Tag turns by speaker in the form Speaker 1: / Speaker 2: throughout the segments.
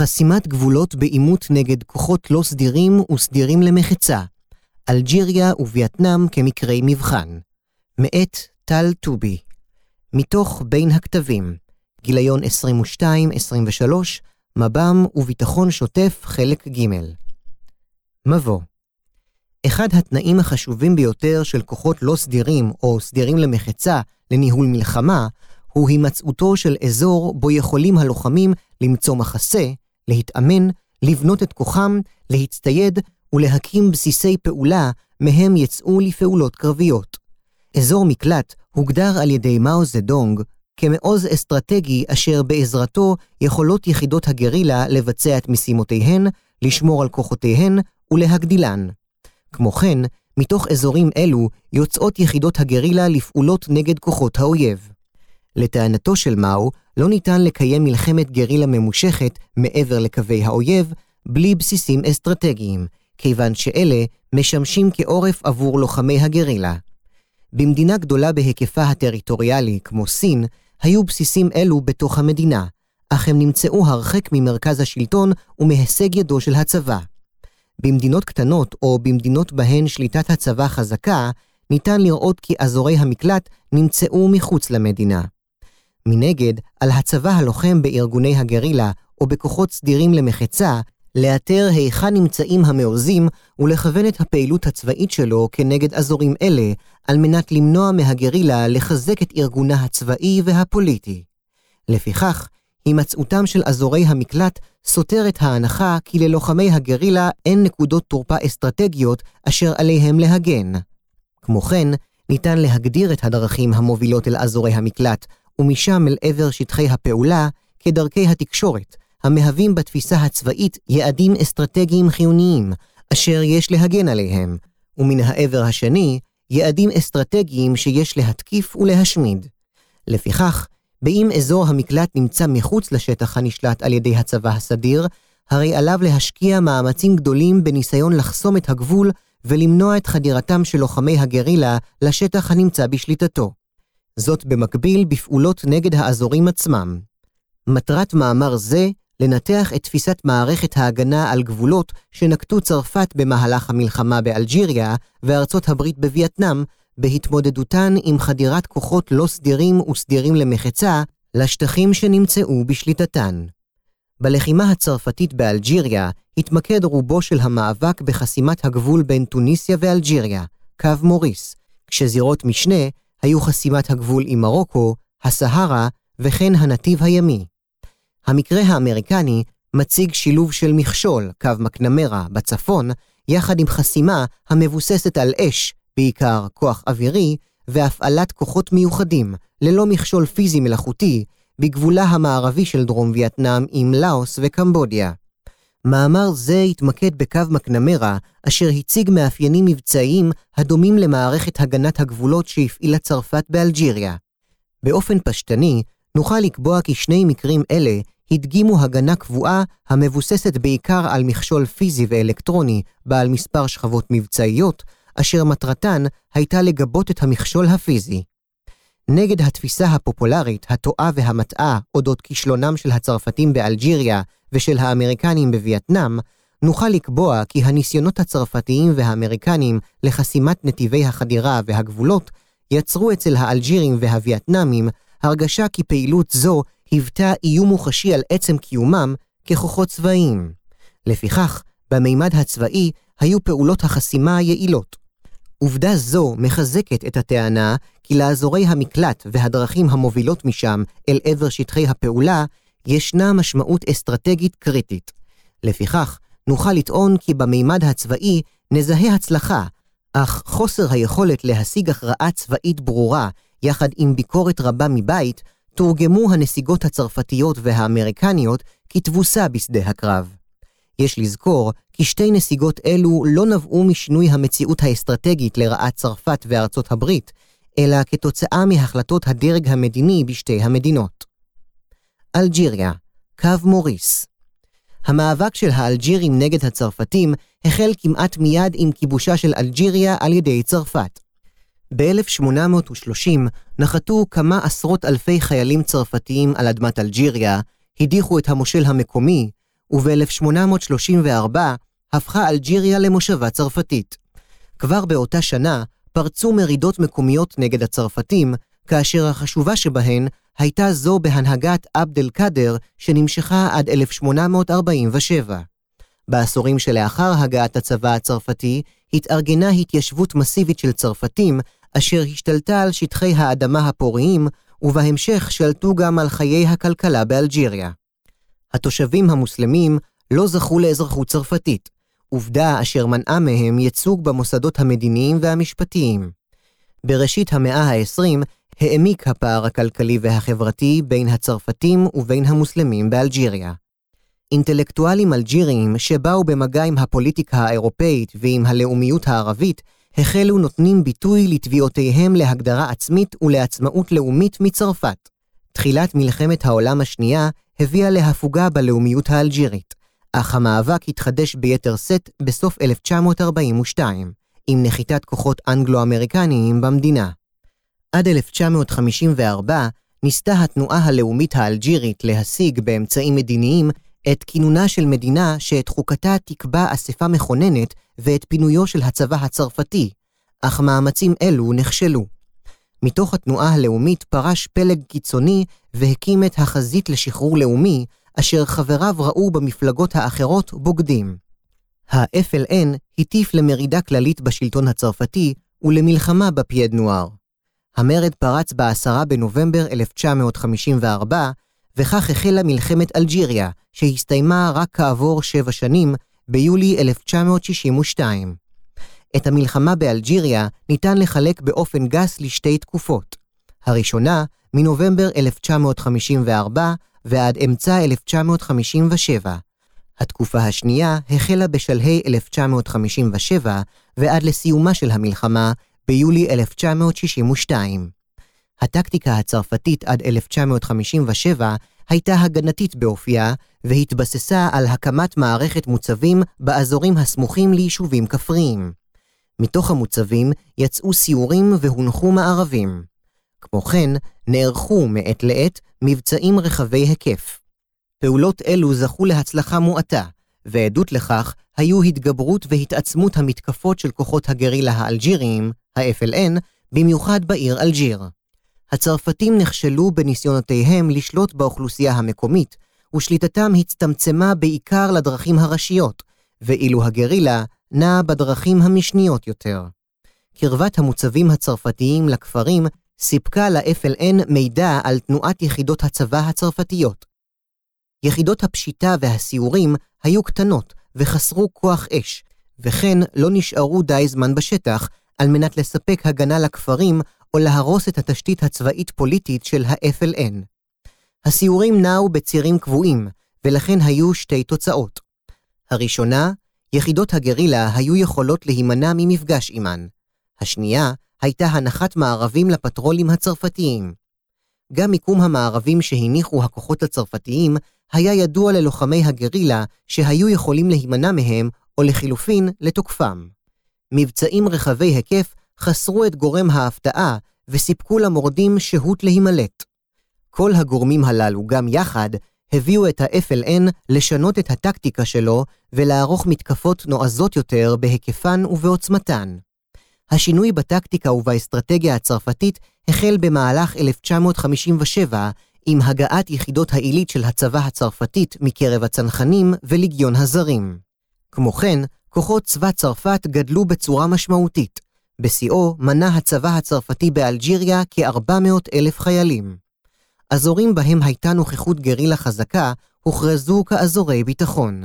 Speaker 1: חסימת גבולות בעימות נגד כוחות לא סדירים וסדירים למחצה. אלג'יריה ווייטנאם כמקרי מבחן. מאת טל טובי. מתוך בין הכתבים, גיליון 22-23, מב"ם וביטחון שוטף חלק ג' מבוא אחד התנאים החשובים ביותר של כוחות לא סדירים או סדירים למחצה לניהול מלחמה, הוא הימצאותו של אזור בו יכולים הלוחמים למצוא מחסה, להתאמן, לבנות את כוחם, להצטייד ולהקים בסיסי פעולה מהם יצאו לפעולות קרביות. אזור מקלט הוגדר על ידי מאו זדונג כמעוז אסטרטגי אשר בעזרתו יכולות יחידות הגרילה לבצע את משימותיהן, לשמור על כוחותיהן ולהגדילן. כמו כן, מתוך אזורים אלו יוצאות יחידות הגרילה לפעולות נגד כוחות האויב. לטענתו של מאו, לא ניתן לקיים מלחמת גרילה ממושכת מעבר לקווי האויב, בלי בסיסים אסטרטגיים, כיוון שאלה משמשים כעורף עבור לוחמי הגרילה. במדינה גדולה בהיקפה הטריטוריאלי, כמו סין, היו בסיסים אלו בתוך המדינה, אך הם נמצאו הרחק ממרכז השלטון ומהישג ידו של הצבא. במדינות קטנות או במדינות בהן שליטת הצבא חזקה, ניתן לראות כי אזורי המקלט נמצאו מחוץ למדינה. מנגד, על הצבא הלוחם בארגוני הגרילה או בכוחות סדירים למחצה, לאתר היכן נמצאים המעוזים ולכוון את הפעילות הצבאית שלו כנגד אזורים אלה, על מנת למנוע מהגרילה לחזק את ארגונה הצבאי והפוליטי. לפיכך, הימצאותם של אזורי המקלט סותר את ההנחה כי ללוחמי הגרילה אין נקודות תורפה אסטרטגיות אשר עליהם להגן. כמו כן, ניתן להגדיר את הדרכים המובילות אל אזורי המקלט, ומשם אל עבר שטחי הפעולה, כדרכי התקשורת, המהווים בתפיסה הצבאית יעדים אסטרטגיים חיוניים, אשר יש להגן עליהם, ומן העבר השני, יעדים אסטרטגיים שיש להתקיף ולהשמיד. לפיכך, באם אזור המקלט נמצא מחוץ לשטח הנשלט על ידי הצבא הסדיר, הרי עליו להשקיע מאמצים גדולים בניסיון לחסום את הגבול ולמנוע את חדירתם של לוחמי הגרילה לשטח הנמצא בשליטתו. זאת במקביל בפעולות נגד האזורים עצמם. מטרת מאמר זה לנתח את תפיסת מערכת ההגנה על גבולות שנקטו צרפת במהלך המלחמה באלג'יריה וארצות הברית בווייטנאם, בהתמודדותן עם חדירת כוחות לא סדירים וסדירים למחצה לשטחים שנמצאו בשליטתן. בלחימה הצרפתית באלג'יריה התמקד רובו של המאבק בחסימת הגבול בין טוניסיה ואלג'יריה, קו מוריס, כשזירות משנה היו חסימת הגבול עם מרוקו, הסהרה וכן הנתיב הימי. המקרה האמריקני מציג שילוב של מכשול, קו מקנמרה, בצפון, יחד עם חסימה המבוססת על אש, בעיקר כוח אווירי, והפעלת כוחות מיוחדים, ללא מכשול פיזי מלאכותי, בגבולה המערבי של דרום וייטנאם עם לאוס וקמבודיה. מאמר זה התמקד בקו מקנמרה, אשר הציג מאפיינים מבצעיים הדומים למערכת הגנת הגבולות שהפעילה צרפת באלג'יריה. באופן פשטני, נוכל לקבוע כי שני מקרים אלה הדגימו הגנה קבועה המבוססת בעיקר על מכשול פיזי ואלקטרוני בעל מספר שכבות מבצעיות, אשר מטרתן הייתה לגבות את המכשול הפיזי. נגד התפיסה הפופולרית, הטועה והמטעה אודות כישלונם של הצרפתים באלג'יריה ושל האמריקנים בווייטנאם, נוכל לקבוע כי הניסיונות הצרפתיים והאמריקנים לחסימת נתיבי החדירה והגבולות יצרו אצל האלג'ירים והווייטנאמים הרגשה כי פעילות זו היוותה איום מוחשי על עצם קיומם ככוחות צבאיים. לפיכך, במימד הצבאי היו פעולות החסימה יעילות. עובדה זו מחזקת את הטענה כי לאזורי המקלט והדרכים המובילות משם אל עבר שטחי הפעולה, ישנה משמעות אסטרטגית קריטית. לפיכך, נוכל לטעון כי במימד הצבאי נזהה הצלחה, אך חוסר היכולת להשיג הכרעה צבאית ברורה, יחד עם ביקורת רבה מבית, תורגמו הנסיגות הצרפתיות והאמריקניות כתבוסה בשדה הקרב. יש לזכור כי שתי נסיגות אלו לא נבעו משינוי המציאות האסטרטגית לרעת צרפת וארצות הברית, אלא כתוצאה מהחלטות הדרג המדיני בשתי המדינות. אלג'יריה, קו מוריס המאבק של האלג'ירים נגד הצרפתים החל כמעט מיד עם כיבושה של אלג'יריה על ידי צרפת. ב-1830 נחתו כמה עשרות אלפי חיילים צרפתיים על אדמת אלג'יריה, הדיחו את המושל המקומי, וב-1834 הפכה אלג'יריה למושבה צרפתית. כבר באותה שנה פרצו מרידות מקומיות נגד הצרפתים, כאשר החשובה שבהן הייתה זו בהנהגת עבד אל-קאדר, שנמשכה עד 1847. בעשורים שלאחר הגעת הצבא הצרפתי, התארגנה התיישבות מסיבית של צרפתים, אשר השתלטה על שטחי האדמה הפוריים, ובהמשך שלטו גם על חיי הכלכלה באלג'יריה. התושבים המוסלמים לא זכו לאזרחות צרפתית, עובדה אשר מנעה מהם ייצוג במוסדות המדיניים והמשפטיים. בראשית המאה ה-20 העמיק הפער הכלכלי והחברתי בין הצרפתים ובין המוסלמים באלג'יריה. אינטלקטואלים אלג'יריים שבאו במגע עם הפוליטיקה האירופאית ועם הלאומיות הערבית, החלו נותנים ביטוי לתביעותיהם להגדרה עצמית ולעצמאות לאומית מצרפת. תחילת מלחמת העולם השנייה הביאה להפוגה בלאומיות האלג'ירית, אך המאבק התחדש ביתר שאת בסוף 1942, עם נחיתת כוחות אנגלו-אמריקניים במדינה. עד 1954 ניסתה התנועה הלאומית האלג'ירית להשיג באמצעים מדיניים את כינונה של מדינה שאת חוקתה תקבע אספה מכוננת ואת פינויו של הצבא הצרפתי, אך מאמצים אלו נכשלו. מתוך התנועה הלאומית פרש פלג קיצוני והקים את החזית לשחרור לאומי, אשר חבריו ראו במפלגות האחרות בוגדים. ה-FLN הטיף למרידה כללית בשלטון הצרפתי ולמלחמה בפייד נואר. המרד פרץ ב-10 בנובמבר 1954, וכך החלה מלחמת אלג'יריה, שהסתיימה רק כעבור שבע שנים, ביולי 1962. את המלחמה באלג'יריה ניתן לחלק באופן גס לשתי תקופות. הראשונה, מנובמבר 1954 ועד אמצע 1957. התקופה השנייה החלה בשלהי 1957 ועד לסיומה של המלחמה ביולי 1962. הטקטיקה הצרפתית עד 1957 הייתה הגנתית באופייה, והתבססה על הקמת מערכת מוצבים באזורים הסמוכים ליישובים כפריים. מתוך המוצבים יצאו סיורים והונחו מערבים. כמו כן, נערכו מעת לעת מבצעים רחבי היקף. פעולות אלו זכו להצלחה מועטה, ועדות לכך היו התגברות והתעצמות המתקפות של כוחות הגרילה האלג'יריים, ה-FLN, במיוחד בעיר אלג'יר. הצרפתים נכשלו בניסיונותיהם לשלוט באוכלוסייה המקומית, ושליטתם הצטמצמה בעיקר לדרכים הראשיות, ואילו הגרילה נעה בדרכים המשניות יותר. קרבת המוצבים הצרפתיים לכפרים סיפקה ל-FLN מידע על תנועת יחידות הצבא הצרפתיות. יחידות הפשיטה והסיורים היו קטנות וחסרו כוח אש, וכן לא נשארו די זמן בשטח על מנת לספק הגנה לכפרים או להרוס את התשתית הצבאית-פוליטית של ה-FLN. הסיורים נעו בצירים קבועים, ולכן היו שתי תוצאות. הראשונה, יחידות הגרילה היו יכולות להימנע ממפגש עימן. השנייה, הייתה הנחת מערבים לפטרולים הצרפתיים. גם מיקום המערבים שהניחו הכוחות הצרפתיים היה ידוע ללוחמי הגרילה שהיו יכולים להימנע מהם, או לחילופין, לתוקפם. מבצעים רחבי היקף חסרו את גורם ההפתעה וסיפקו למורדים שהות להימלט. כל הגורמים הללו, גם יחד, הביאו את ה-FLN לשנות את הטקטיקה שלו ולערוך מתקפות נועזות יותר בהיקפן ובעוצמתן. השינוי בטקטיקה ובאסטרטגיה הצרפתית החל במהלך 1957 עם הגעת יחידות העילית של הצבא הצרפתית מקרב הצנחנים וליגיון הזרים. כמו כן, כוחות צבא צרפת גדלו בצורה משמעותית. בשיאו מנה הצבא הצרפתי באלג'יריה כ-400 אלף חיילים. אזורים בהם הייתה נוכחות גרילה חזקה הוכרזו כאזורי ביטחון.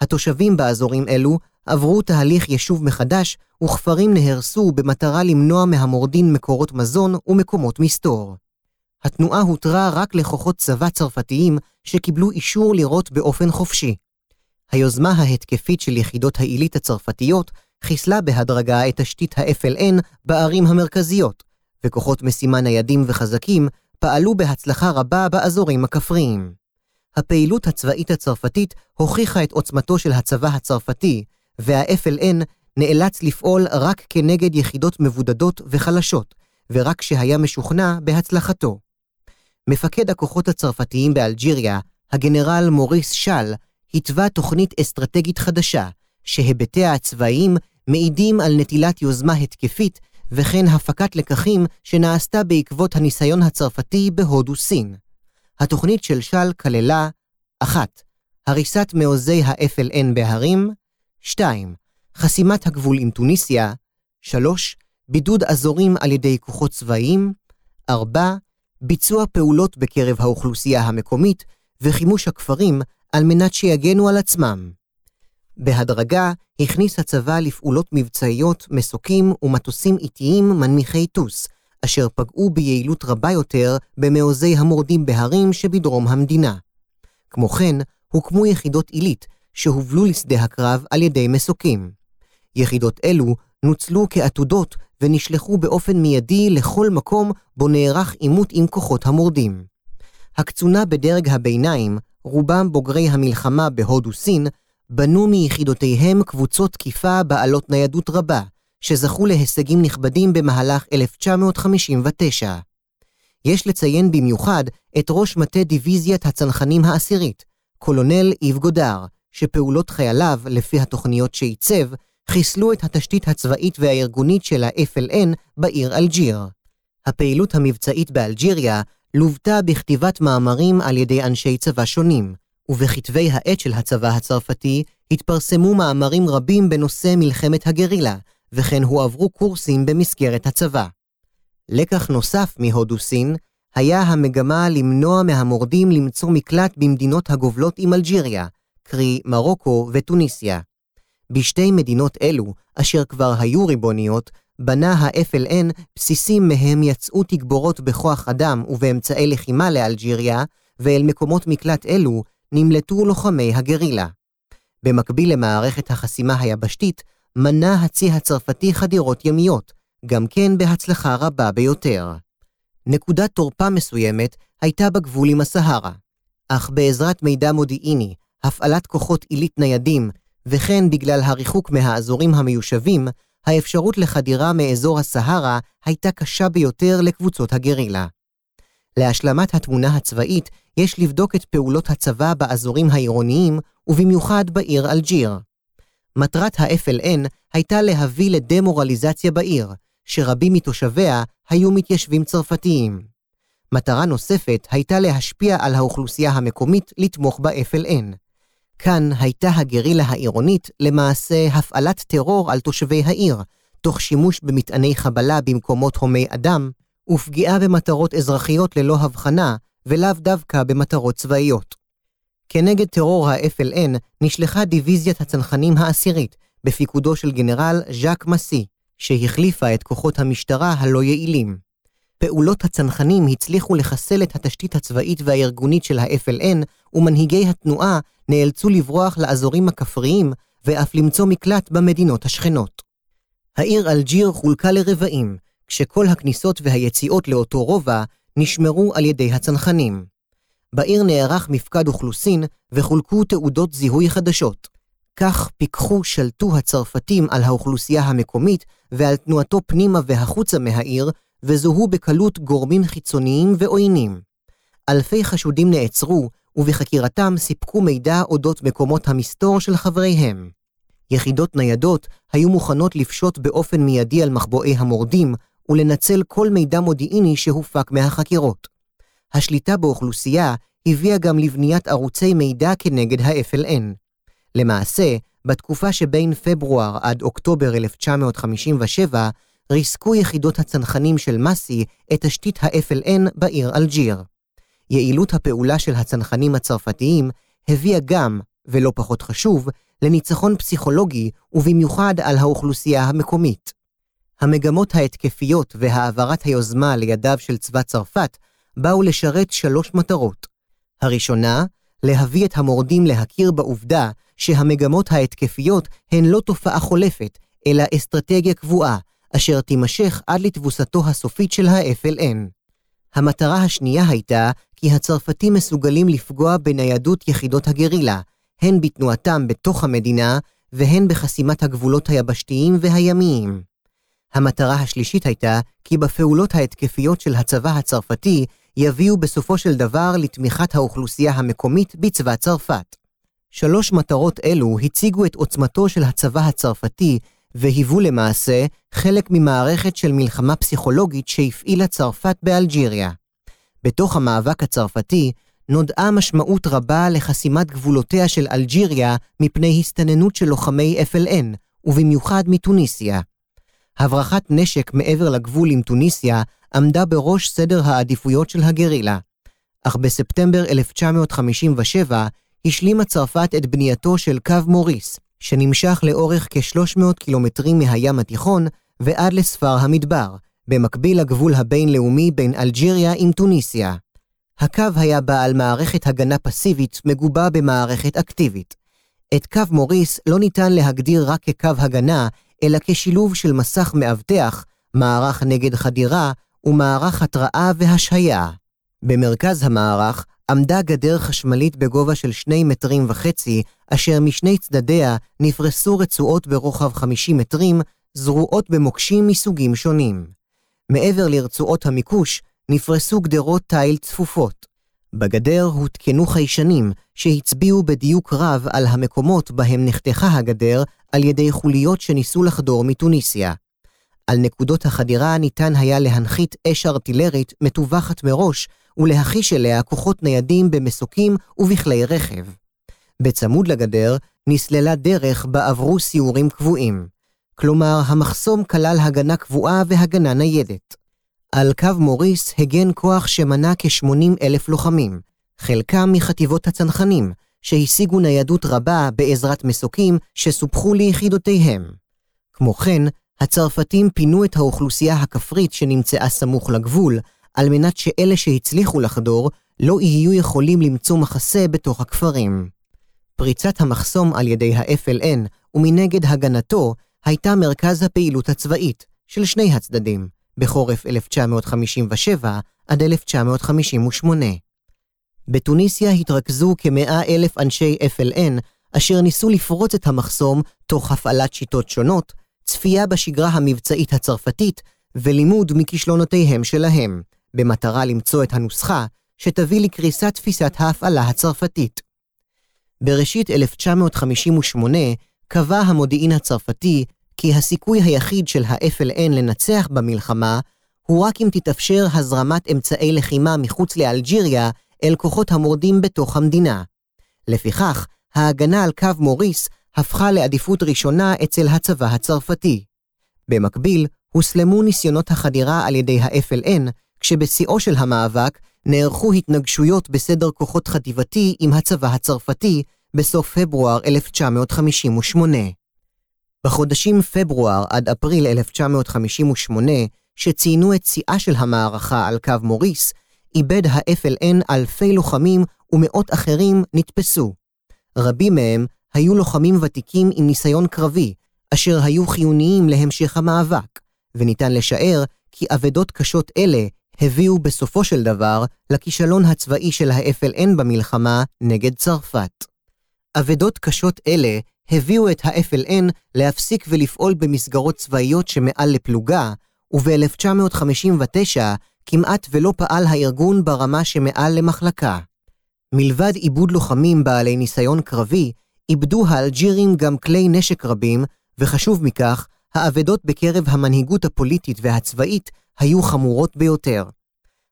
Speaker 1: התושבים באזורים אלו עברו תהליך יישוב מחדש, וכפרים נהרסו במטרה למנוע מהמורדים מקורות מזון ומקומות מסתור. התנועה הותרה רק לכוחות צבא צרפתיים שקיבלו אישור לירות באופן חופשי. היוזמה ההתקפית של יחידות העילית הצרפתיות חיסלה בהדרגה את תשתית ה-FLN בערים המרכזיות, וכוחות משימה ניידים וחזקים פעלו בהצלחה רבה באזורים הכפריים. הפעילות הצבאית הצרפתית הוכיחה את עוצמתו של הצבא הצרפתי, וה-FLN נאלץ לפעול רק כנגד יחידות מבודדות וחלשות, ורק כשהיה משוכנע בהצלחתו. מפקד הכוחות הצרפתיים באלג'יריה, הגנרל מוריס של, התווה תוכנית אסטרטגית חדשה, שהיבטיה הצבאיים מעידים על נטילת יוזמה התקפית וכן הפקת לקחים שנעשתה בעקבות הניסיון הצרפתי בהודו-סין. התוכנית של של כללה 1. הריסת מעוזי ה-FLN בהרים, 2. חסימת הגבול עם טוניסיה, 3. בידוד אזורים על ידי כוחות צבאיים, 4. ביצוע פעולות בקרב האוכלוסייה המקומית וחימוש הכפרים על מנת שיגנו על עצמם. בהדרגה הכניס הצבא לפעולות מבצעיות, מסוקים ומטוסים איטיים מנמיכי טוס, אשר פגעו ביעילות רבה יותר במעוזי המורדים בהרים שבדרום המדינה. כמו כן, הוקמו יחידות עילית, שהובלו לשדה הקרב על ידי מסוקים. יחידות אלו נוצלו כעתודות ונשלחו באופן מיידי לכל מקום בו נערך עימות עם כוחות המורדים. הקצונה בדרג הביניים, רובם בוגרי המלחמה בהודו-סין, בנו מיחידותיהם קבוצות תקיפה בעלות ניידות רבה, שזכו להישגים נכבדים במהלך 1959. יש לציין במיוחד את ראש מטה דיוויזיית הצנחנים העשירית, קולונל איב גודר, שפעולות חייליו, לפי התוכניות שעיצב, חיסלו את התשתית הצבאית והארגונית של ה-FLN בעיר אלג'יר. הפעילות המבצעית באלג'יריה לוותה בכתיבת מאמרים על ידי אנשי צבא שונים, ובכתבי העת של הצבא הצרפתי התפרסמו מאמרים רבים בנושא מלחמת הגרילה, וכן הועברו קורסים במסגרת הצבא. לקח נוסף מהודו-סין היה המגמה למנוע מהמורדים למצוא מקלט במדינות הגובלות עם אלג'יריה, קרי מרוקו וטוניסיה. בשתי מדינות אלו, אשר כבר היו ריבוניות, בנה ה-FLN בסיסים מהם יצאו תגבורות בכוח אדם ובאמצעי לחימה לאלג'יריה, ואל מקומות מקלט אלו נמלטו לוחמי הגרילה. במקביל למערכת החסימה היבשתית, מנה הצי הצרפתי חדירות ימיות, גם כן בהצלחה רבה ביותר. נקודת תורפה מסוימת הייתה בגבול עם הסהרה, אך בעזרת מידע מודיעיני, הפעלת כוחות עילית ניידים, וכן בגלל הריחוק מהאזורים המיושבים, האפשרות לחדירה מאזור הסהרה הייתה קשה ביותר לקבוצות הגרילה. להשלמת התמונה הצבאית, יש לבדוק את פעולות הצבא באזורים העירוניים, ובמיוחד בעיר אלג'יר. מטרת ה-FLN הייתה להביא לדמורליזציה בעיר, שרבים מתושביה היו מתיישבים צרפתיים. מטרה נוספת הייתה להשפיע על האוכלוסייה המקומית לתמוך ב-FLN. כאן הייתה הגרילה העירונית למעשה הפעלת טרור על תושבי העיר, תוך שימוש במטעני חבלה במקומות הומי אדם, ופגיעה במטרות אזרחיות ללא הבחנה, ולאו דווקא במטרות צבאיות. כנגד טרור ה-FLN נשלחה דיוויזיית הצנחנים העשירית, בפיקודו של גנרל ז'אק מסי, שהחליפה את כוחות המשטרה הלא יעילים. פעולות הצנחנים הצליחו לחסל את התשתית הצבאית והארגונית של ה-FLN, ומנהיגי התנועה נאלצו לברוח לאזורים הכפריים, ואף למצוא מקלט במדינות השכנות. העיר אלג'יר חולקה לרבעים, כשכל הכניסות והיציאות לאותו רובע נשמרו על ידי הצנחנים. בעיר נערך מפקד אוכלוסין וחולקו תעודות זיהוי חדשות. כך פיקחו שלטו הצרפתים על האוכלוסייה המקומית ועל תנועתו פנימה והחוצה מהעיר, וזוהו בקלות גורמים חיצוניים ועוינים. אלפי חשודים נעצרו, ובחקירתם סיפקו מידע אודות מקומות המסתור של חבריהם. יחידות ניידות היו מוכנות לפשוט באופן מיידי על מחבואי המורדים, ולנצל כל מידע מודיעיני שהופק מהחקירות. השליטה באוכלוסייה הביאה גם לבניית ערוצי מידע כנגד ה-FLN. למעשה, בתקופה שבין פברואר עד אוקטובר 1957, ריסקו יחידות הצנחנים של מסי את תשתית ה-FLN בעיר אלג'יר. יעילות הפעולה של הצנחנים הצרפתיים הביאה גם, ולא פחות חשוב, לניצחון פסיכולוגי ובמיוחד על האוכלוסייה המקומית. המגמות ההתקפיות והעברת היוזמה לידיו של צבא צרפת באו לשרת שלוש מטרות. הראשונה, להביא את המורדים להכיר בעובדה שהמגמות ההתקפיות הן לא תופעה חולפת, אלא אסטרטגיה קבועה, אשר תימשך עד לתבוסתו הסופית של ה-FLN. המטרה השנייה הייתה כי הצרפתים מסוגלים לפגוע בניידות יחידות הגרילה, הן בתנועתם בתוך המדינה והן בחסימת הגבולות היבשתיים והימיים. המטרה השלישית הייתה כי בפעולות ההתקפיות של הצבא הצרפתי יביאו בסופו של דבר לתמיכת האוכלוסייה המקומית בצבא צרפת. שלוש מטרות אלו הציגו את עוצמתו של הצבא הצרפתי והיוו למעשה חלק ממערכת של מלחמה פסיכולוגית שהפעילה צרפת באלג'יריה. בתוך המאבק הצרפתי נודעה משמעות רבה לחסימת גבולותיה של אלג'יריה מפני הסתננות של לוחמי FLN, ובמיוחד מתוניסיה. הברחת נשק מעבר לגבול עם תוניסיה עמדה בראש סדר העדיפויות של הגרילה. אך בספטמבר 1957 השלימה צרפת את בנייתו של קו מוריס, שנמשך לאורך כ-300 קילומטרים מהים התיכון ועד לספר המדבר, במקביל לגבול הבינלאומי בין אלג'יריה עם טוניסיה. הקו היה בעל מערכת הגנה פסיבית מגובה במערכת אקטיבית. את קו מוריס לא ניתן להגדיר רק כקו הגנה, אלא כשילוב של מסך מאבטח, מערך נגד חדירה ומערך התראה והשהיה. במרכז המערך עמדה גדר חשמלית בגובה של שני מטרים וחצי, אשר משני צדדיה נפרסו רצועות ברוחב 50 מטרים, זרועות במוקשים מסוגים שונים. מעבר לרצועות המיקוש, נפרסו גדרות תיל צפופות. בגדר הותקנו חיישנים, שהצביעו בדיוק רב על המקומות בהם נחתכה הגדר על ידי חוליות שניסו לחדור מתוניסיה. על נקודות החדירה ניתן היה להנחית אש ארטילרית מטווחת מראש, ולהחיש אליה כוחות ניידים במסוקים ובכלי רכב. בצמוד לגדר נסללה דרך בה עברו סיורים קבועים. כלומר, המחסום כלל הגנה קבועה והגנה ניידת. על קו מוריס הגן כוח שמנה כ-80 אלף לוחמים, חלקם מחטיבות הצנחנים, שהשיגו ניידות רבה בעזרת מסוקים שסופחו ליחידותיהם. כמו כן, הצרפתים פינו את האוכלוסייה הכפרית שנמצאה סמוך לגבול, על מנת שאלה שהצליחו לחדור לא יהיו יכולים למצוא מחסה בתוך הכפרים. פריצת המחסום על ידי ה-FLN ומנגד הגנתו הייתה מרכז הפעילות הצבאית של שני הצדדים, בחורף 1957 עד 1958. בתוניסיה התרכזו כמאה אלף אנשי FLN, אשר ניסו לפרוץ את המחסום תוך הפעלת שיטות שונות, צפייה בשגרה המבצעית הצרפתית ולימוד מכישלונותיהם שלהם, במטרה למצוא את הנוסחה שתביא לקריסת תפיסת ההפעלה הצרפתית. בראשית 1958 קבע המודיעין הצרפתי כי הסיכוי היחיד של ה-FLN לנצח במלחמה הוא רק אם תתאפשר הזרמת אמצעי לחימה מחוץ לאלג'יריה אל כוחות המורדים בתוך המדינה. לפיכך, ההגנה על קו מוריס הפכה לעדיפות ראשונה אצל הצבא הצרפתי. במקביל, הוסלמו ניסיונות החדירה על ידי ה-FLN, כשבשיאו של המאבק נערכו התנגשויות בסדר כוחות חטיבתי עם הצבא הצרפתי בסוף פברואר 1958. בחודשים פברואר עד אפריל 1958, שציינו את שיאה של המערכה על קו מוריס, איבד ה-FLN אלפי לוחמים ומאות אחרים נתפסו. רבים מהם היו לוחמים ותיקים עם ניסיון קרבי, אשר היו חיוניים להמשך המאבק, וניתן לשער כי אבדות קשות אלה הביאו בסופו של דבר לכישלון הצבאי של ה-FLN במלחמה נגד צרפת. אבדות קשות אלה הביאו את ה-FLN להפסיק ולפעול במסגרות צבאיות שמעל לפלוגה, וב-1959 כמעט ולא פעל הארגון ברמה שמעל למחלקה. מלבד עיבוד לוחמים בעלי ניסיון קרבי, איבדו האלג'ירים גם כלי נשק רבים, וחשוב מכך, האבדות בקרב המנהיגות הפוליטית והצבאית היו חמורות ביותר.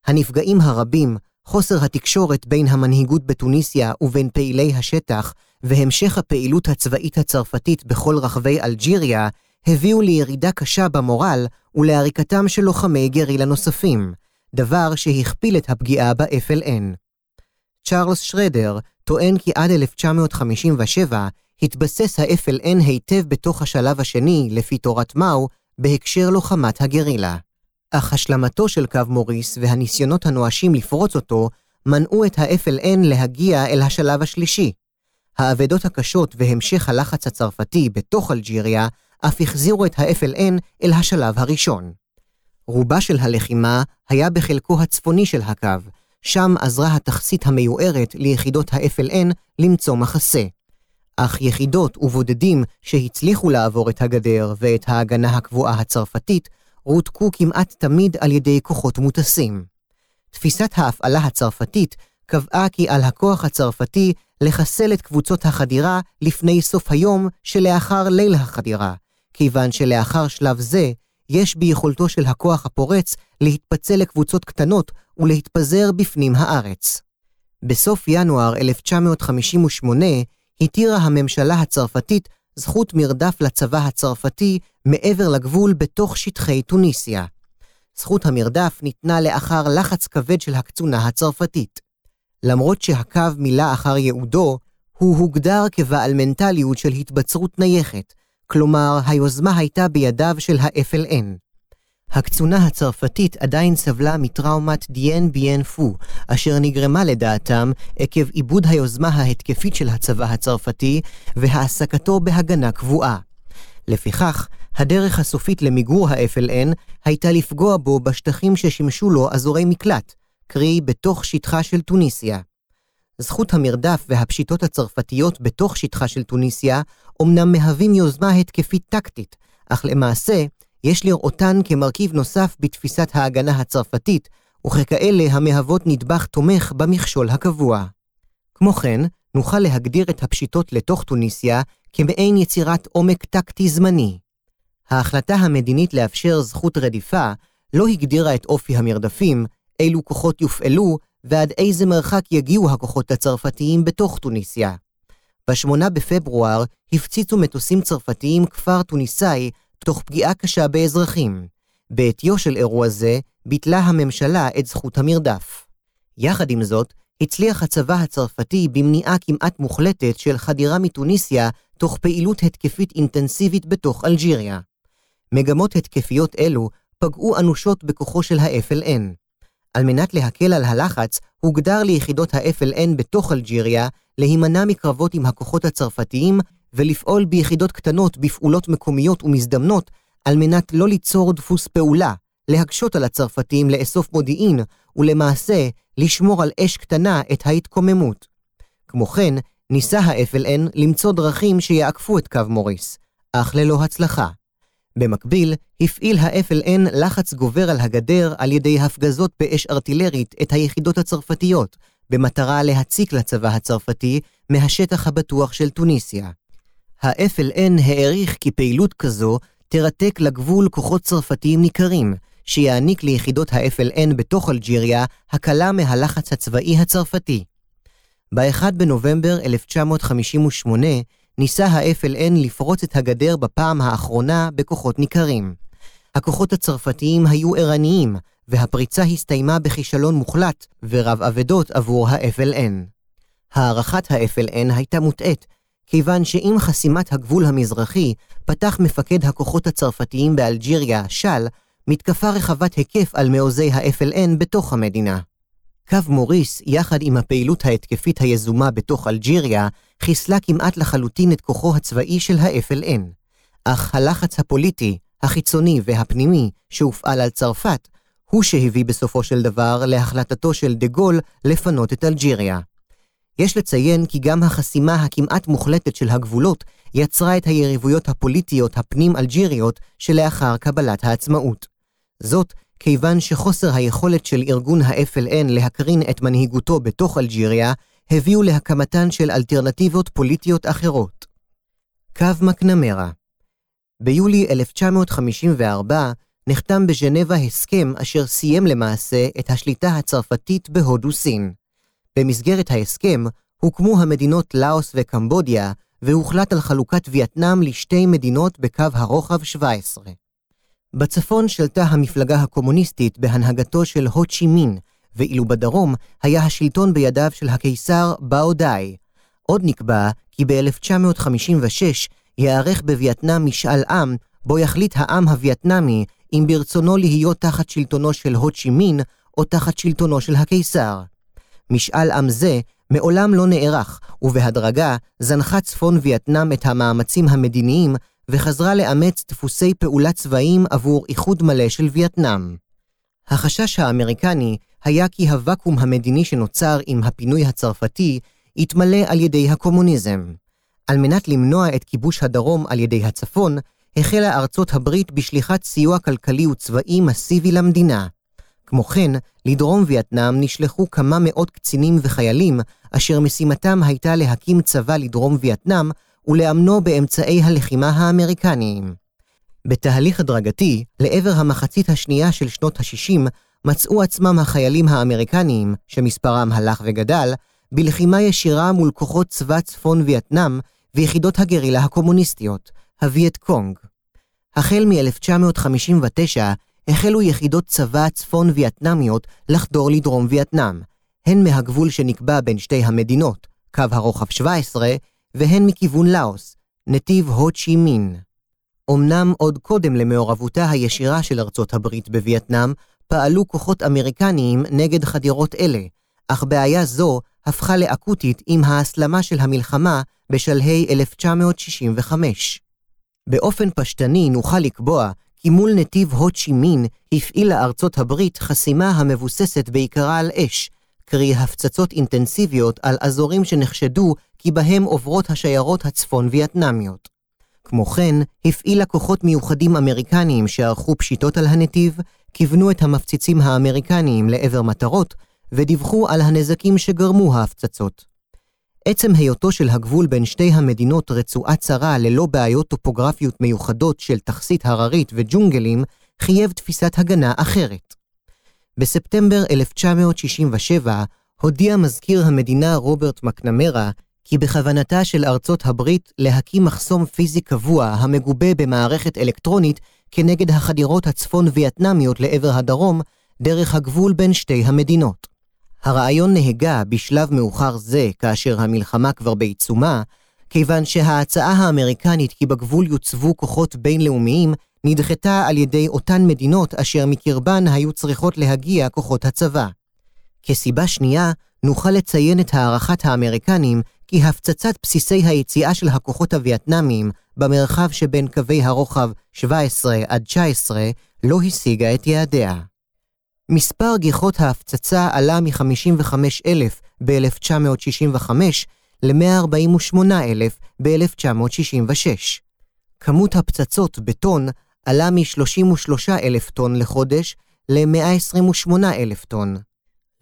Speaker 1: הנפגעים הרבים, חוסר התקשורת בין המנהיגות בתוניסיה ובין פעילי השטח, והמשך הפעילות הצבאית הצרפתית בכל רחבי אלג'יריה, הביאו לירידה קשה במורל ולעריקתם של לוחמי גרילה נוספים, דבר שהכפיל את הפגיעה ב-FLN. צ'ארלס שרדר טוען כי עד 1957 התבסס ה-FLN היטב בתוך השלב השני, לפי תורת מאו, בהקשר לוחמת הגרילה. אך השלמתו של קו מוריס והניסיונות הנואשים לפרוץ אותו, מנעו את ה-FLN להגיע אל השלב השלישי. האבדות הקשות והמשך הלחץ הצרפתי בתוך אלג'יריה אף החזירו את ה-FLN אל השלב הראשון. רובה של הלחימה היה בחלקו הצפוני של הקו, שם עזרה התכסית המיוערת ליחידות ה-FLN למצוא מחסה. אך יחידות ובודדים שהצליחו לעבור את הגדר ואת ההגנה הקבועה הצרפתית, רותקו כמעט תמיד על ידי כוחות מוטסים. תפיסת ההפעלה הצרפתית קבעה כי על הכוח הצרפתי לחסל את קבוצות החדירה לפני סוף היום שלאחר ליל החדירה, כיוון שלאחר שלב זה, יש ביכולתו של הכוח הפורץ להתפצל לקבוצות קטנות ולהתפזר בפנים הארץ. בסוף ינואר 1958 התירה הממשלה הצרפתית זכות מרדף לצבא הצרפתי מעבר לגבול בתוך שטחי טוניסיה. זכות המרדף ניתנה לאחר לחץ כבד של הקצונה הצרפתית. למרות שהקו מילא אחר ייעודו, הוא הוגדר כבעל מנטליות של התבצרות נייחת, כלומר, היוזמה הייתה בידיו של ה-FLN. הקצונה הצרפתית עדיין סבלה מטראומת דיאן ביאן פו, אשר נגרמה לדעתם עקב עיבוד היוזמה ההתקפית של הצבא הצרפתי והעסקתו בהגנה קבועה. לפיכך, הדרך הסופית למיגור ה-FLN הייתה לפגוע בו בשטחים ששימשו לו אזורי מקלט, קרי בתוך שטחה של טוניסיה. זכות המרדף והפשיטות הצרפתיות בתוך שטחה של טוניסיה אומנם מהווים יוזמה התקפית טקטית, אך למעשה יש לראותן כמרכיב נוסף בתפיסת ההגנה הצרפתית, וככאלה המהוות נדבך תומך במכשול הקבוע. כמו כן, נוכל להגדיר את הפשיטות לתוך טוניסיה כמעין יצירת עומק טקטי זמני. ההחלטה המדינית לאפשר זכות רדיפה לא הגדירה את אופי המרדפים, אילו כוחות יופעלו ועד איזה מרחק יגיעו הכוחות הצרפתיים בתוך טוניסיה. ב-8 בפברואר הפציצו מטוסים צרפתיים כפר טוניסאי תוך פגיעה קשה באזרחים. בעטיו של אירוע זה ביטלה הממשלה את זכות המרדף. יחד עם זאת, הצליח הצבא הצרפתי במניעה כמעט מוחלטת של חדירה מטוניסיה תוך פעילות התקפית אינטנסיבית בתוך אלג'יריה. מגמות התקפיות אלו פגעו אנושות בכוחו של ה-FLN. על מנת להקל על הלחץ, הוגדר ליחידות ה-FLN בתוך אלג'יריה להימנע מקרבות עם הכוחות הצרפתיים ולפעול ביחידות קטנות בפעולות מקומיות ומזדמנות על מנת לא ליצור דפוס פעולה, להקשות על הצרפתים לאסוף מודיעין ולמעשה לשמור על אש קטנה את ההתקוממות. כמו כן, ניסה ה-FLN למצוא דרכים שיעקפו את קו מוריס, אך ללא הצלחה. במקביל, הפעיל ה-FLN לחץ גובר על הגדר על ידי הפגזות באש ארטילרית את היחידות הצרפתיות, במטרה להציק לצבא הצרפתי מהשטח הבטוח של טוניסיה. ה-FLN העריך כי פעילות כזו תרתק לגבול כוחות צרפתיים ניכרים, שיעניק ליחידות ה-FLN בתוך אלג'יריה הקלה מהלחץ הצבאי הצרפתי. ב-1 בנובמבר 1958 ניסה ה-FLN לפרוץ את הגדר בפעם האחרונה בכוחות ניכרים. הכוחות הצרפתיים היו ערניים, והפריצה הסתיימה בכישלון מוחלט ורב אבדות עבור ה-FLN. הערכת ה-FLN הייתה מוטעית, כיוון שעם חסימת הגבול המזרחי, פתח מפקד הכוחות הצרפתיים באלג'יריה, של, מתקפה רחבת היקף על מעוזי ה-FLN בתוך המדינה. קו מוריס, יחד עם הפעילות ההתקפית היזומה בתוך אלג'יריה, חיסלה כמעט לחלוטין את כוחו הצבאי של ה-FLN. אך הלחץ הפוליטי, החיצוני והפנימי שהופעל על צרפת, הוא שהביא בסופו של דבר להחלטתו של דה גול לפנות את אלג'יריה. יש לציין כי גם החסימה הכמעט מוחלטת של הגבולות יצרה את היריבויות הפוליטיות הפנים-אלג'יריות שלאחר קבלת העצמאות. זאת כיוון שחוסר היכולת של ארגון ה-FLN להקרין את מנהיגותו בתוך אלג'יריה, הביאו להקמתן של אלטרנטיבות פוליטיות אחרות. קו מקנמרה ביולי 1954 נחתם בז'נבה הסכם אשר סיים למעשה את השליטה הצרפתית בהודו-סין. במסגרת ההסכם הוקמו המדינות לאוס וקמבודיה, והוחלט על חלוקת וייטנאם לשתי מדינות בקו הרוחב 17. בצפון שלטה המפלגה הקומוניסטית בהנהגתו של הו צ'י מין, ואילו בדרום היה השלטון בידיו של הקיסר באו דאי. עוד נקבע כי ב-1956 ייערך בווייטנאם משאל עם, בו יחליט העם הווייטנאמי אם ברצונו להיות תחת שלטונו של הו צ'י מין או תחת שלטונו של הקיסר. משאל עם זה מעולם לא נערך, ובהדרגה זנחה צפון וייטנאם את המאמצים המדיניים וחזרה לאמץ דפוסי פעולה צבאיים עבור איחוד מלא של וייטנאם. החשש האמריקני היה כי הוואקום המדיני שנוצר עם הפינוי הצרפתי יתמלא על ידי הקומוניזם. על מנת למנוע את כיבוש הדרום על ידי הצפון, החלה ארצות הברית בשליחת סיוע כלכלי וצבאי מסיבי למדינה. כמו כן, לדרום וייטנאם נשלחו כמה מאות קצינים וחיילים, אשר משימתם הייתה להקים צבא לדרום וייטנאם ולאמנו באמצעי הלחימה האמריקניים. בתהליך הדרגתי, לעבר המחצית השנייה של שנות ה-60, מצאו עצמם החיילים האמריקניים, שמספרם הלך וגדל, בלחימה ישירה מול כוחות צבא צפון וייטנאם ויחידות הגרילה הקומוניסטיות, הווייט קונג. החל מ-1959 החלו יחידות צבא צפון וייטנאמיות לחדור לדרום וייטנאם, הן מהגבול שנקבע בין שתי המדינות, קו הרוחב 17, והן מכיוון לאוס, נתיב הו צ'י מין. אמנם עוד קודם למעורבותה הישירה של ארצות הברית בווייטנאם, פעלו כוחות אמריקניים נגד חדירות אלה, אך בעיה זו הפכה לאקוטית עם ההסלמה של המלחמה בשלהי 1965. באופן פשטני נוכל לקבוע כי מול נתיב הו צ'י מין הפעילה ארצות הברית חסימה המבוססת בעיקרה על אש, קרי הפצצות אינטנסיביות על אזורים שנחשדו כי בהם עוברות השיירות הצפון וייטנמיות. כמו כן, הפעילה כוחות מיוחדים אמריקניים שערכו פשיטות על הנתיב, כיוונו את המפציצים האמריקניים לעבר מטרות, ודיווחו על הנזקים שגרמו ההפצצות. עצם היותו של הגבול בין שתי המדינות רצועה צרה ללא בעיות טופוגרפיות מיוחדות של תכסית הררית וג'ונגלים, חייב תפיסת הגנה אחרת. בספטמבר 1967 הודיע מזכיר המדינה רוברט מקנמרה כי בכוונתה של ארצות הברית להקים מחסום פיזי קבוע המגובה במערכת אלקטרונית כנגד החדירות הצפון וייטנמיות לעבר הדרום, דרך הגבול בין שתי המדינות. הרעיון נהגה בשלב מאוחר זה, כאשר המלחמה כבר בעיצומה, כיוון שההצעה האמריקנית כי בגבול יוצבו כוחות בינלאומיים נדחתה על ידי אותן מדינות אשר מקרבן היו צריכות להגיע כוחות הצבא. כסיבה שנייה, נוכל לציין את הערכת האמריקנים כי הפצצת בסיסי היציאה של הכוחות הווייטנאמיים במרחב שבין קווי הרוחב 17 עד 19 לא השיגה את יעדיה. מספר גיחות ההפצצה עלה מ-55,000 ב-1965 ל-148,000 ב-1966. כמות הפצצות בטון עלה מ-33,000 טון לחודש ל-128,000 טון.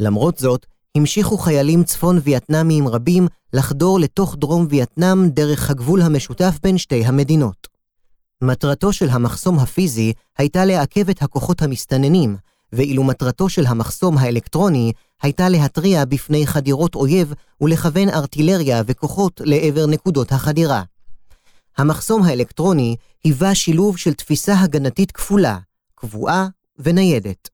Speaker 1: למרות זאת, המשיכו חיילים צפון וייטנאמיים רבים לחדור לתוך דרום וייטנאם דרך הגבול המשותף בין שתי המדינות. מטרתו של המחסום הפיזי הייתה לעכב את הכוחות המסתננים, ואילו מטרתו של המחסום האלקטרוני הייתה להתריע בפני חדירות אויב ולכוון ארטילריה וכוחות לעבר נקודות החדירה. המחסום האלקטרוני היווה שילוב של תפיסה הגנתית כפולה, קבועה וניידת.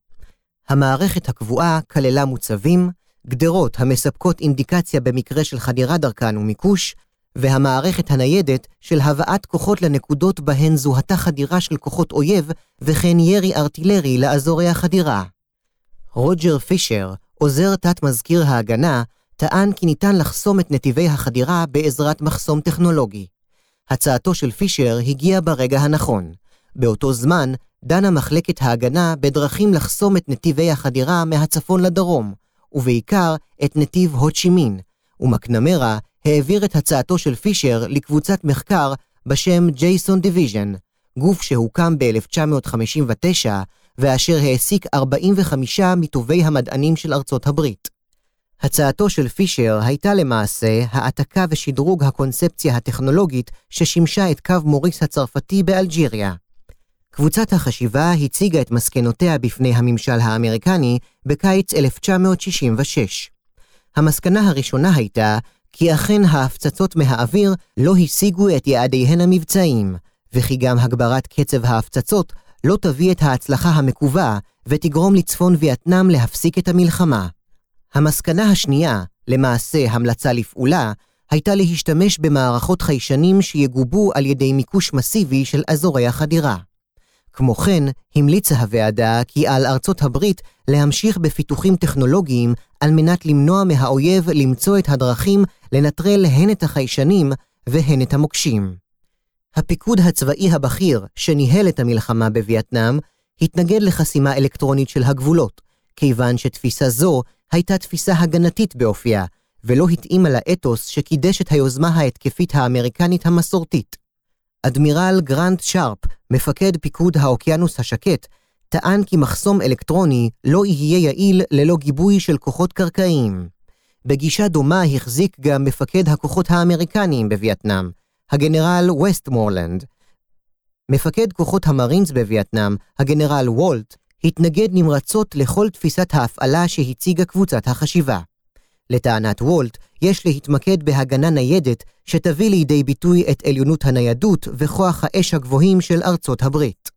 Speaker 1: המערכת הקבועה כללה מוצבים, גדרות המספקות אינדיקציה במקרה של חדירה דרכן ומיקוש, והמערכת הניידת של הבאת כוחות לנקודות בהן זוהתה חדירה של כוחות אויב, וכן ירי ארטילרי לאזורי החדירה. רוג'ר פישר, עוזר תת-מזכיר ההגנה, טען כי ניתן לחסום את נתיבי החדירה בעזרת מחסום טכנולוגי. הצעתו של פישר הגיעה ברגע הנכון. באותו זמן, דנה מחלקת ההגנה בדרכים לחסום את נתיבי החדירה מהצפון לדרום, ובעיקר את נתיב הו צ'י מין, ומקנמרה העביר את הצעתו של פישר לקבוצת מחקר בשם Jason Division, גוף שהוקם ב-1959 ואשר העסיק 45 מטובי המדענים של ארצות הברית. הצעתו של פישר הייתה למעשה העתקה ושדרוג הקונספציה הטכנולוגית ששימשה את קו מוריס הצרפתי באלג'יריה. קבוצת החשיבה הציגה את מסקנותיה בפני הממשל האמריקני בקיץ 1966. המסקנה הראשונה הייתה כי אכן ההפצצות מהאוויר לא השיגו את יעדיהן המבצעיים, וכי גם הגברת קצב ההפצצות לא תביא את ההצלחה המקווה ותגרום לצפון וייטנאם להפסיק את המלחמה. המסקנה השנייה, למעשה המלצה לפעולה, הייתה להשתמש במערכות חיישנים שיגובו על ידי מיקוש מסיבי של אזורי החדירה. כמו כן, המליצה הוועדה כי על ארצות הברית להמשיך בפיתוחים טכנולוגיים על מנת למנוע מהאויב למצוא את הדרכים לנטרל הן את החיישנים והן את המוקשים. הפיקוד הצבאי הבכיר שניהל את המלחמה בווייטנאם התנגד לחסימה אלקטרונית של הגבולות, כיוון שתפיסה זו הייתה תפיסה הגנתית באופייה, ולא התאימה לאתוס שקידש את היוזמה ההתקפית האמריקנית המסורתית. אדמירל גרנט שרפ, מפקד פיקוד האוקיינוס השקט, טען כי מחסום אלקטרוני לא יהיה יעיל ללא גיבוי של כוחות קרקעיים. בגישה דומה החזיק גם מפקד הכוחות האמריקניים בווייטנאם, הגנרל ווסטמורלנד. מפקד כוחות המרינס בווייטנאם, הגנרל וולט, התנגד נמרצות לכל תפיסת ההפעלה שהציגה קבוצת החשיבה. לטענת וולט, יש להתמקד בהגנה ניידת שתביא לידי ביטוי את עליונות הניידות וכוח האש הגבוהים של ארצות הברית.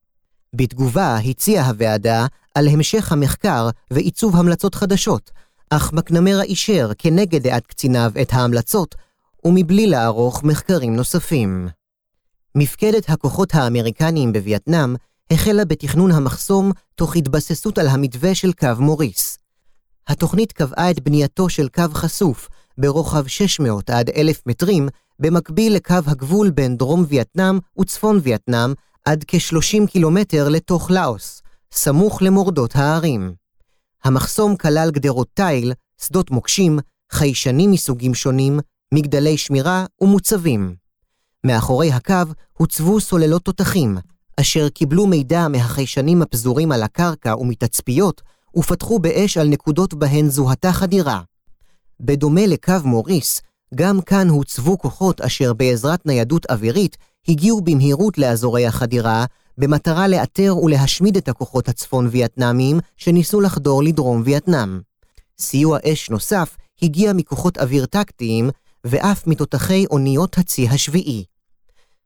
Speaker 1: בתגובה הציעה הוועדה על המשך המחקר ועיצוב המלצות חדשות, אך מקנמרה אישר כנגד דעת קציניו את ההמלצות, ומבלי לערוך מחקרים נוספים. מפקדת הכוחות האמריקניים בווייטנאם החלה בתכנון המחסום תוך התבססות על המתווה של קו מוריס. התוכנית קבעה את בנייתו של קו חשוף ברוחב 600 עד 1,000 מטרים, במקביל לקו הגבול בין דרום וייטנאם וצפון וייטנאם עד כ-30 קילומטר לתוך לאוס, סמוך למורדות ההרים. המחסום כלל גדרות תיל, שדות מוקשים, חיישנים מסוגים שונים, מגדלי שמירה ומוצבים. מאחורי הקו הוצבו סוללות תותחים, אשר קיבלו מידע מהחיישנים הפזורים על הקרקע ומתצפיות, ופתחו באש על נקודות בהן זוהתה חדירה. בדומה לקו מוריס, גם כאן הוצבו כוחות אשר בעזרת ניידות אווירית הגיעו במהירות לאזורי החדירה, במטרה לאתר ולהשמיד את הכוחות הצפון-וייטנאמיים שניסו לחדור לדרום וייטנאם. סיוע אש נוסף הגיע מכוחות אוויר טקטיים, ואף מתותחי אוניות הצי השביעי.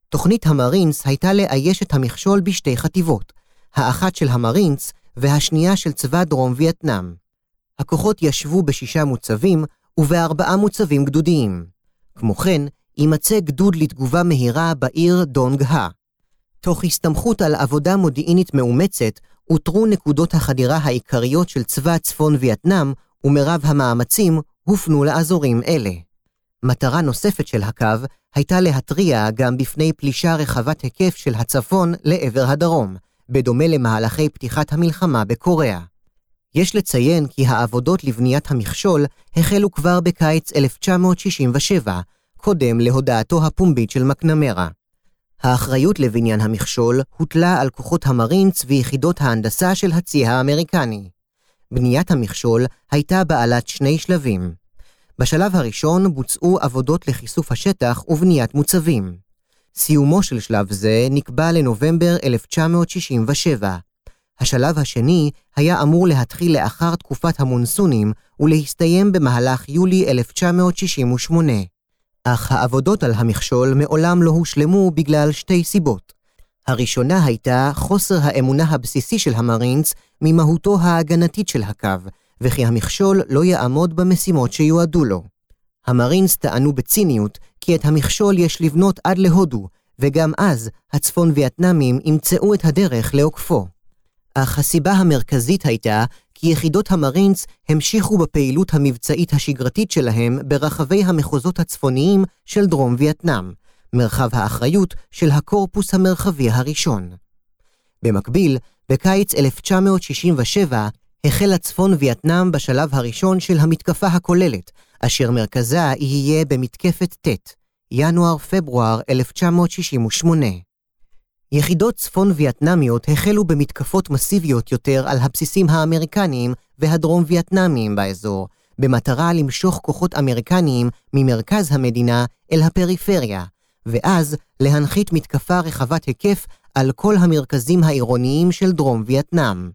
Speaker 1: תוכנית המרינס הייתה לאייש את המכשול בשתי חטיבות, האחת של המרינס והשנייה של צבא דרום וייטנאם. הכוחות ישבו בשישה מוצבים ובארבעה מוצבים גדודיים. כמו כן, יימצא גדוד לתגובה מהירה בעיר דונג-הא. תוך הסתמכות על עבודה מודיעינית מאומצת, אותרו נקודות החדירה העיקריות של צבא צפון וייטנאם, ומרב המאמצים הופנו לאזורים אלה. מטרה נוספת של הקו הייתה להתריע גם בפני פלישה רחבת היקף של הצפון לעבר הדרום, בדומה למהלכי פתיחת המלחמה בקוריאה. יש לציין כי העבודות לבניית המכשול החלו כבר בקיץ 1967, קודם להודעתו הפומבית של מקנמרה. האחריות לבניין המכשול הוטלה על כוחות המרינץ ויחידות ההנדסה של הצי האמריקני. בניית המכשול הייתה בעלת שני שלבים. בשלב הראשון בוצעו עבודות לכיסוף השטח ובניית מוצבים. סיומו של שלב זה נקבע לנובמבר 1967. השלב השני היה אמור להתחיל לאחר תקופת המונסונים ולהסתיים במהלך יולי 1968. אך העבודות על המכשול מעולם לא הושלמו בגלל שתי סיבות. הראשונה הייתה חוסר האמונה הבסיסי של המרינס ממהותו ההגנתית של הקו, וכי המכשול לא יעמוד במשימות שיועדו לו. המרינס טענו בציניות כי את המכשול יש לבנות עד להודו, וגם אז הצפון וייטנאמים ימצאו את הדרך לעוקפו. אך הסיבה המרכזית הייתה כי יחידות המרינס המשיכו בפעילות המבצעית השגרתית שלהם ברחבי המחוזות הצפוניים של דרום וייטנאם, מרחב האחריות של הקורפוס המרחבי הראשון. במקביל, בקיץ 1967 החל הצפון וייטנאם בשלב הראשון של המתקפה הכוללת, אשר מרכזה יהיה במתקפת ט', ינואר-פברואר 1968. יחידות צפון וייטנאמיות החלו במתקפות מסיביות יותר על הבסיסים האמריקניים והדרום וייטנאמיים באזור, במטרה למשוך כוחות אמריקניים ממרכז המדינה אל הפריפריה, ואז להנחית מתקפה רחבת היקף על כל המרכזים העירוניים של דרום וייטנאם.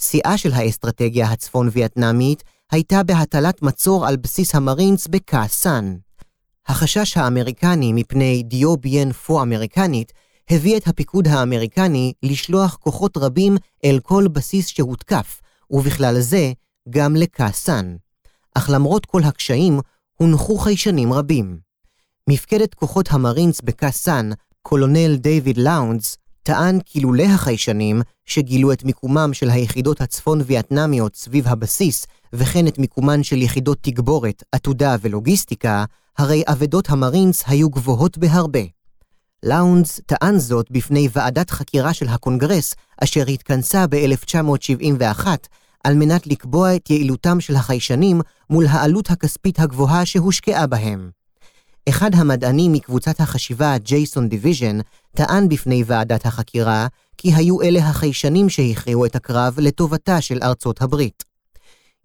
Speaker 1: שיאה של האסטרטגיה הצפון וייטנאמית הייתה בהטלת מצור על בסיס המרינס בקאסן. החשש האמריקני מפני דיו ביין פו אמריקנית הביא את הפיקוד האמריקני לשלוח כוחות רבים אל כל בסיס שהותקף, ובכלל זה גם לקאסן. אך למרות כל הקשיים, הונחו חיישנים רבים. מפקדת כוחות המרינס בקה סאן, קולונל דיוויד לאונדס, טען כי לולא החיישנים, שגילו את מיקומם של היחידות הצפון וייטנמיות סביב הבסיס, וכן את מיקומן של יחידות תגבורת, עתודה ולוגיסטיקה, הרי אבדות המרינס היו גבוהות בהרבה. לאונדס טען זאת בפני ועדת חקירה של הקונגרס, אשר התכנסה ב-1971, על מנת לקבוע את יעילותם של החיישנים מול העלות הכספית הגבוהה שהושקעה בהם. אחד המדענים מקבוצת החשיבה Jason Division טען בפני ועדת החקירה כי היו אלה החיישנים שהכריעו את הקרב לטובתה של ארצות הברית.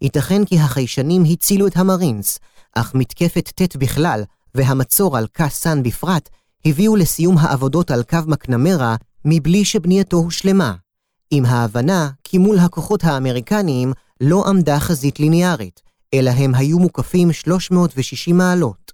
Speaker 1: ייתכן כי החיישנים הצילו את המרינס, אך מתקפת טט בכלל, והמצור על קה סאן בפרט, הביאו לסיום העבודות על קו מקנמרה מבלי שבנייתו הושלמה, עם ההבנה כי מול הכוחות האמריקניים לא עמדה חזית ליניארית, אלא הם היו מוקפים 360 מעלות.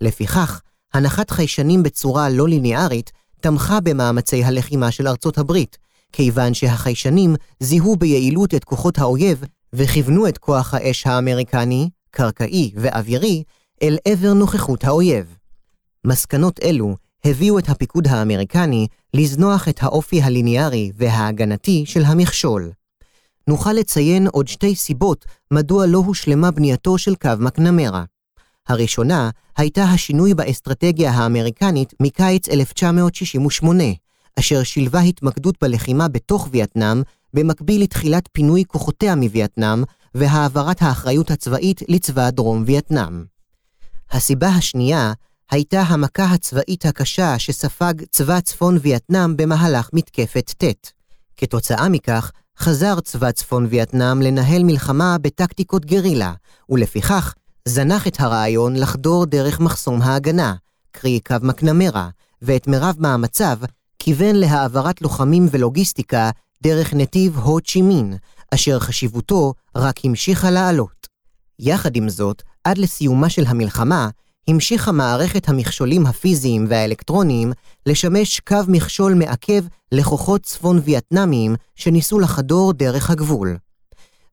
Speaker 1: לפיכך, הנחת חיישנים בצורה לא ליניארית תמכה במאמצי הלחימה של ארצות הברית, כיוון שהחיישנים זיהו ביעילות את כוחות האויב וכיוונו את כוח האש האמריקני, קרקעי ואווירי, אל עבר נוכחות האויב. מסקנות אלו הביאו את הפיקוד האמריקני לזנוח את האופי הליניארי וההגנתי של המכשול. נוכל לציין עוד שתי סיבות מדוע לא הושלמה בנייתו של קו מקנמרה. הראשונה הייתה השינוי באסטרטגיה האמריקנית מקיץ 1968, אשר שילבה התמקדות בלחימה בתוך וייטנאם, במקביל לתחילת פינוי כוחותיה מווייטנאם והעברת האחריות הצבאית לצבא דרום וייטנאם. הסיבה השנייה הייתה המכה הצבאית הקשה שספג צבא צפון וייטנאם במהלך מתקפת ט'. כתוצאה מכך, חזר צבא צפון וייטנאם לנהל מלחמה בטקטיקות גרילה, ולפיכך זנח את הרעיון לחדור דרך מחסום ההגנה, קרי קו מקנמרה, ואת מירב מאמציו כיוון להעברת לוחמים ולוגיסטיקה דרך נתיב הו צ'י מין, אשר חשיבותו רק המשיכה לעלות. יחד עם זאת, עד לסיומה של המלחמה, המשיכה מערכת המכשולים הפיזיים והאלקטרוניים לשמש קו מכשול מעכב לכוחות צפון וייטנאמיים שניסו לחדור דרך הגבול.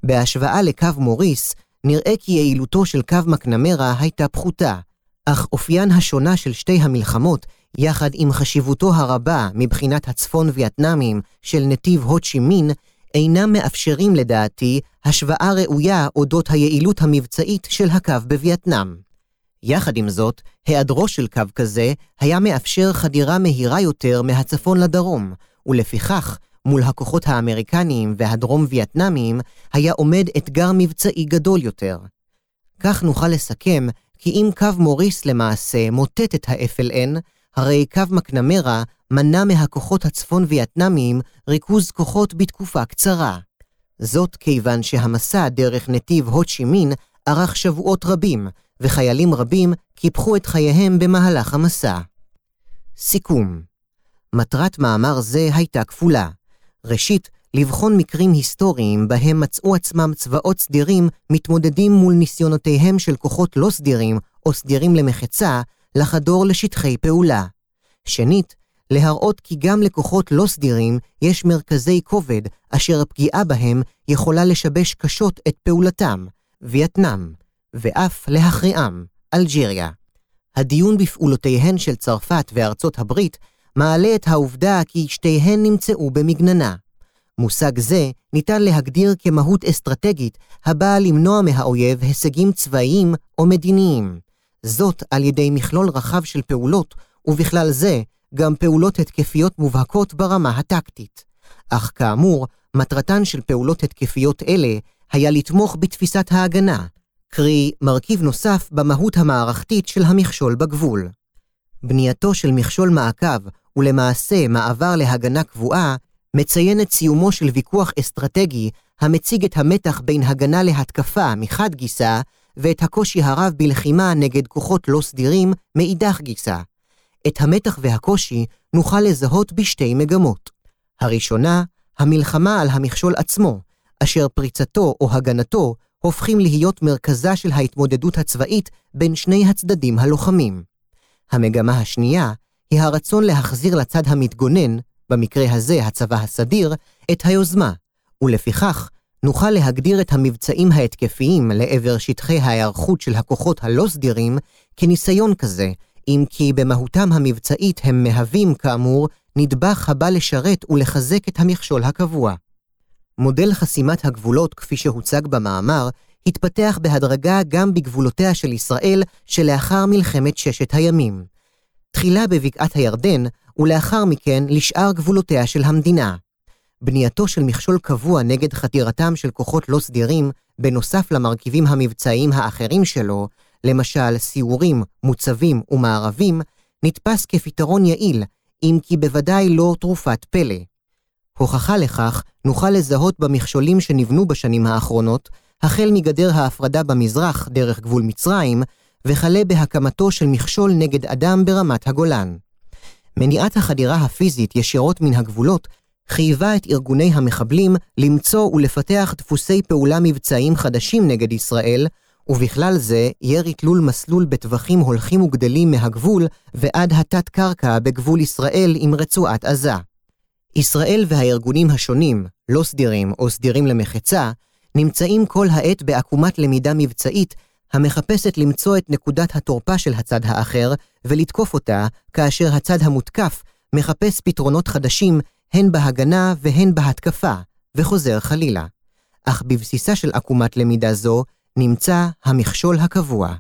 Speaker 1: בהשוואה לקו מוריס, נראה כי יעילותו של קו מקנמרה הייתה פחותה, אך אופיין השונה של שתי המלחמות, יחד עם חשיבותו הרבה מבחינת הצפון וייטנאמים של נתיב הו צ'י מין, אינם מאפשרים לדעתי השוואה ראויה אודות היעילות המבצעית של הקו בווייטנאם. יחד עם זאת, היעדרו של קו כזה היה מאפשר חדירה מהירה יותר מהצפון לדרום, ולפיכך, מול הכוחות האמריקניים והדרום וייטנאמיים, היה עומד אתגר מבצעי גדול יותר. כך נוכל לסכם כי אם קו מוריס למעשה מוטט את ה-FLN, הרי קו מקנמרה מנע מהכוחות הצפון וייטנאמיים ריכוז כוחות בתקופה קצרה. זאת כיוון שהמסע דרך נתיב הו צ'י מין ארך שבועות רבים, וחיילים רבים קיפחו את חייהם במהלך המסע. סיכום מטרת מאמר זה הייתה כפולה. ראשית, לבחון מקרים היסטוריים בהם מצאו עצמם צבאות סדירים מתמודדים מול ניסיונותיהם של כוחות לא סדירים או סדירים למחצה לחדור לשטחי פעולה. שנית, להראות כי גם לכוחות לא סדירים יש מרכזי כובד אשר הפגיעה בהם יכולה לשבש קשות את פעולתם, וייטנאם, ואף להכריעם, אלג'יריה. הדיון בפעולותיהן של צרפת וארצות הברית מעלה את העובדה כי שתיהן נמצאו במגננה. מושג זה ניתן להגדיר כמהות אסטרטגית הבאה למנוע מהאויב הישגים צבאיים או מדיניים. זאת על ידי מכלול רחב של פעולות, ובכלל זה גם פעולות התקפיות מובהקות ברמה הטקטית. אך כאמור, מטרתן של פעולות התקפיות אלה היה לתמוך בתפיסת ההגנה, קרי מרכיב נוסף במהות המערכתית של המכשול בגבול. בנייתו של מכשול מעקב, ולמעשה מעבר להגנה קבועה, מציין את סיומו של ויכוח אסטרטגי המציג את המתח בין הגנה להתקפה מחד גיסא, ואת הקושי הרב בלחימה נגד כוחות לא סדירים מאידך גיסא. את המתח והקושי נוכל לזהות בשתי מגמות. הראשונה, המלחמה על המכשול עצמו, אשר פריצתו או הגנתו הופכים להיות מרכזה של ההתמודדות הצבאית בין שני הצדדים הלוחמים. המגמה השנייה היא הרצון להחזיר לצד המתגונן, במקרה הזה הצבא הסדיר, את היוזמה, ולפיכך נוכל להגדיר את המבצעים ההתקפיים לעבר שטחי ההיערכות של הכוחות הלא סדירים כניסיון כזה, אם כי במהותם המבצעית הם מהווים, כאמור, נדבך הבא לשרת ולחזק את המכשול הקבוע. מודל חסימת הגבולות, כפי שהוצג במאמר, התפתח בהדרגה גם בגבולותיה של ישראל שלאחר מלחמת ששת הימים. תחילה בבקעת הירדן, ולאחר מכן לשאר גבולותיה של המדינה. בנייתו של מכשול קבוע נגד חתירתם של כוחות לא סדירים, בנוסף למרכיבים המבצעיים האחרים שלו, למשל סיורים, מוצבים ומערבים, נתפס כפתרון יעיל, אם כי בוודאי לא תרופת פלא. הוכחה לכך נוכל לזהות במכשולים שנבנו בשנים האחרונות, החל מגדר ההפרדה במזרח דרך גבול מצרים, וכלה בהקמתו של מכשול נגד אדם ברמת הגולן. מניעת החדירה הפיזית ישירות מן הגבולות חייבה את ארגוני המחבלים למצוא ולפתח דפוסי פעולה מבצעיים חדשים נגד ישראל, ובכלל זה ירי תלול מסלול בטווחים הולכים וגדלים מהגבול ועד התת-קרקע בגבול ישראל עם רצועת עזה. ישראל והארגונים השונים, לא סדירים או סדירים למחצה, נמצאים כל העת בעקומת למידה מבצעית המחפשת למצוא את נקודת התורפה של הצד האחר ולתקוף אותה כאשר הצד המותקף מחפש פתרונות חדשים הן בהגנה והן בהתקפה, וחוזר חלילה. אך בבסיסה של עקומת למידה זו נמצא המכשול הקבוע.